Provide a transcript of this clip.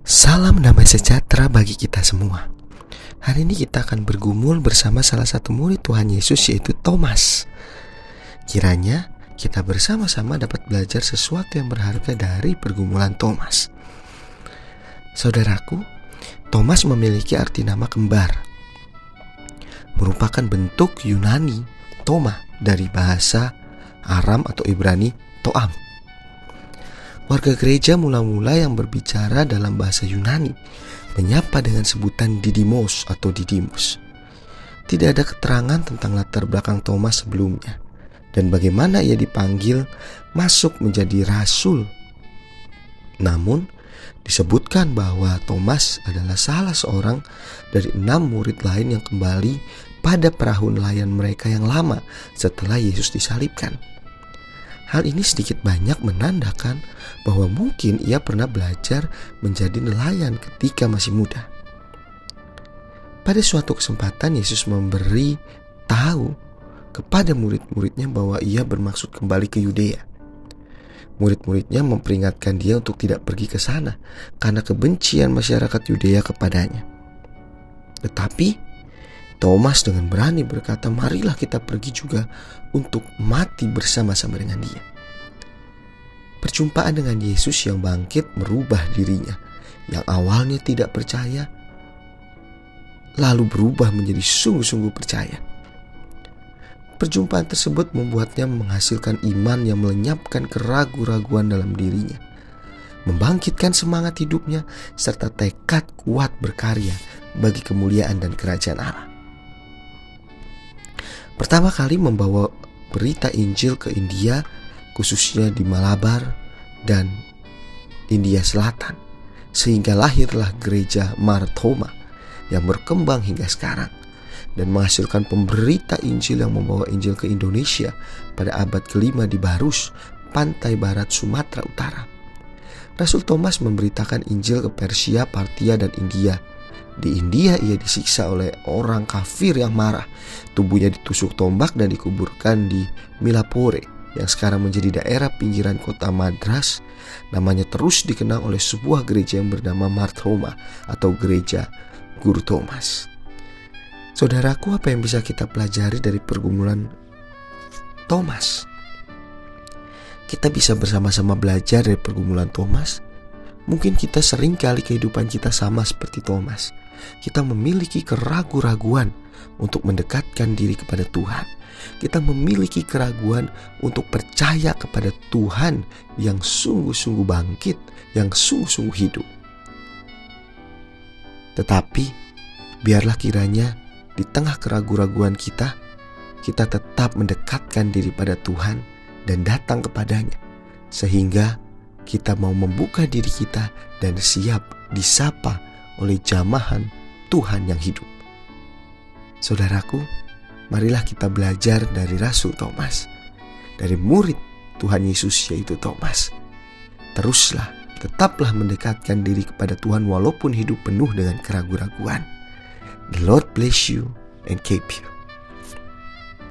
Salam damai sejahtera bagi kita semua. Hari ini kita akan bergumul bersama salah satu murid Tuhan Yesus yaitu Thomas. Kiranya kita bersama-sama dapat belajar sesuatu yang berharga dari pergumulan Thomas. Saudaraku, Thomas memiliki arti nama kembar. Merupakan bentuk Yunani Toma dari bahasa Aram atau Ibrani Toam. Warga gereja mula-mula yang berbicara dalam bahasa Yunani menyapa dengan sebutan Didimos atau Didimus. Tidak ada keterangan tentang latar belakang Thomas sebelumnya dan bagaimana ia dipanggil masuk menjadi rasul. Namun, disebutkan bahwa Thomas adalah salah seorang dari enam murid lain yang kembali pada perahu nelayan mereka yang lama setelah Yesus disalibkan. Hal ini sedikit banyak menandakan bahwa mungkin ia pernah belajar menjadi nelayan ketika masih muda. Pada suatu kesempatan Yesus memberi tahu kepada murid-muridnya bahwa ia bermaksud kembali ke Yudea. Murid-muridnya memperingatkan dia untuk tidak pergi ke sana karena kebencian masyarakat Yudea kepadanya. Tetapi Thomas dengan berani berkata, "Marilah kita pergi juga untuk mati bersama-sama dengan Dia." Perjumpaan dengan Yesus yang bangkit merubah dirinya, yang awalnya tidak percaya, lalu berubah menjadi sungguh-sungguh percaya. Perjumpaan tersebut membuatnya menghasilkan iman yang melenyapkan keraguan-raguan dalam dirinya, membangkitkan semangat hidupnya, serta tekad kuat berkarya bagi kemuliaan dan kerajaan Allah pertama kali membawa berita Injil ke India, khususnya di Malabar dan India Selatan, sehingga lahirlah gereja Marthoma yang berkembang hingga sekarang dan menghasilkan pemberita Injil yang membawa Injil ke Indonesia pada abad kelima di Barus, pantai barat Sumatera Utara. Rasul Thomas memberitakan Injil ke Persia, Partia, dan India di India ia disiksa oleh orang kafir yang marah. Tubuhnya ditusuk tombak dan dikuburkan di Milapore yang sekarang menjadi daerah pinggiran kota Madras. Namanya terus dikenal oleh sebuah gereja yang bernama Marthoma atau gereja Guru Thomas. Saudaraku, apa yang bisa kita pelajari dari pergumulan Thomas? Kita bisa bersama-sama belajar dari pergumulan Thomas. Mungkin kita sering kali kehidupan kita sama seperti Thomas kita memiliki keraguan-raguan untuk mendekatkan diri kepada Tuhan. Kita memiliki keraguan untuk percaya kepada Tuhan yang sungguh-sungguh bangkit, yang sungguh-sungguh hidup. Tetapi, biarlah kiranya di tengah keraguan-raguan kita, kita tetap mendekatkan diri pada Tuhan dan datang kepadanya, sehingga kita mau membuka diri kita dan siap disapa oleh jamahan Tuhan yang hidup. Saudaraku, marilah kita belajar dari Rasul Thomas, dari murid Tuhan Yesus yaitu Thomas. Teruslah, tetaplah mendekatkan diri kepada Tuhan walaupun hidup penuh dengan keraguan-raguan. The Lord bless you and keep you.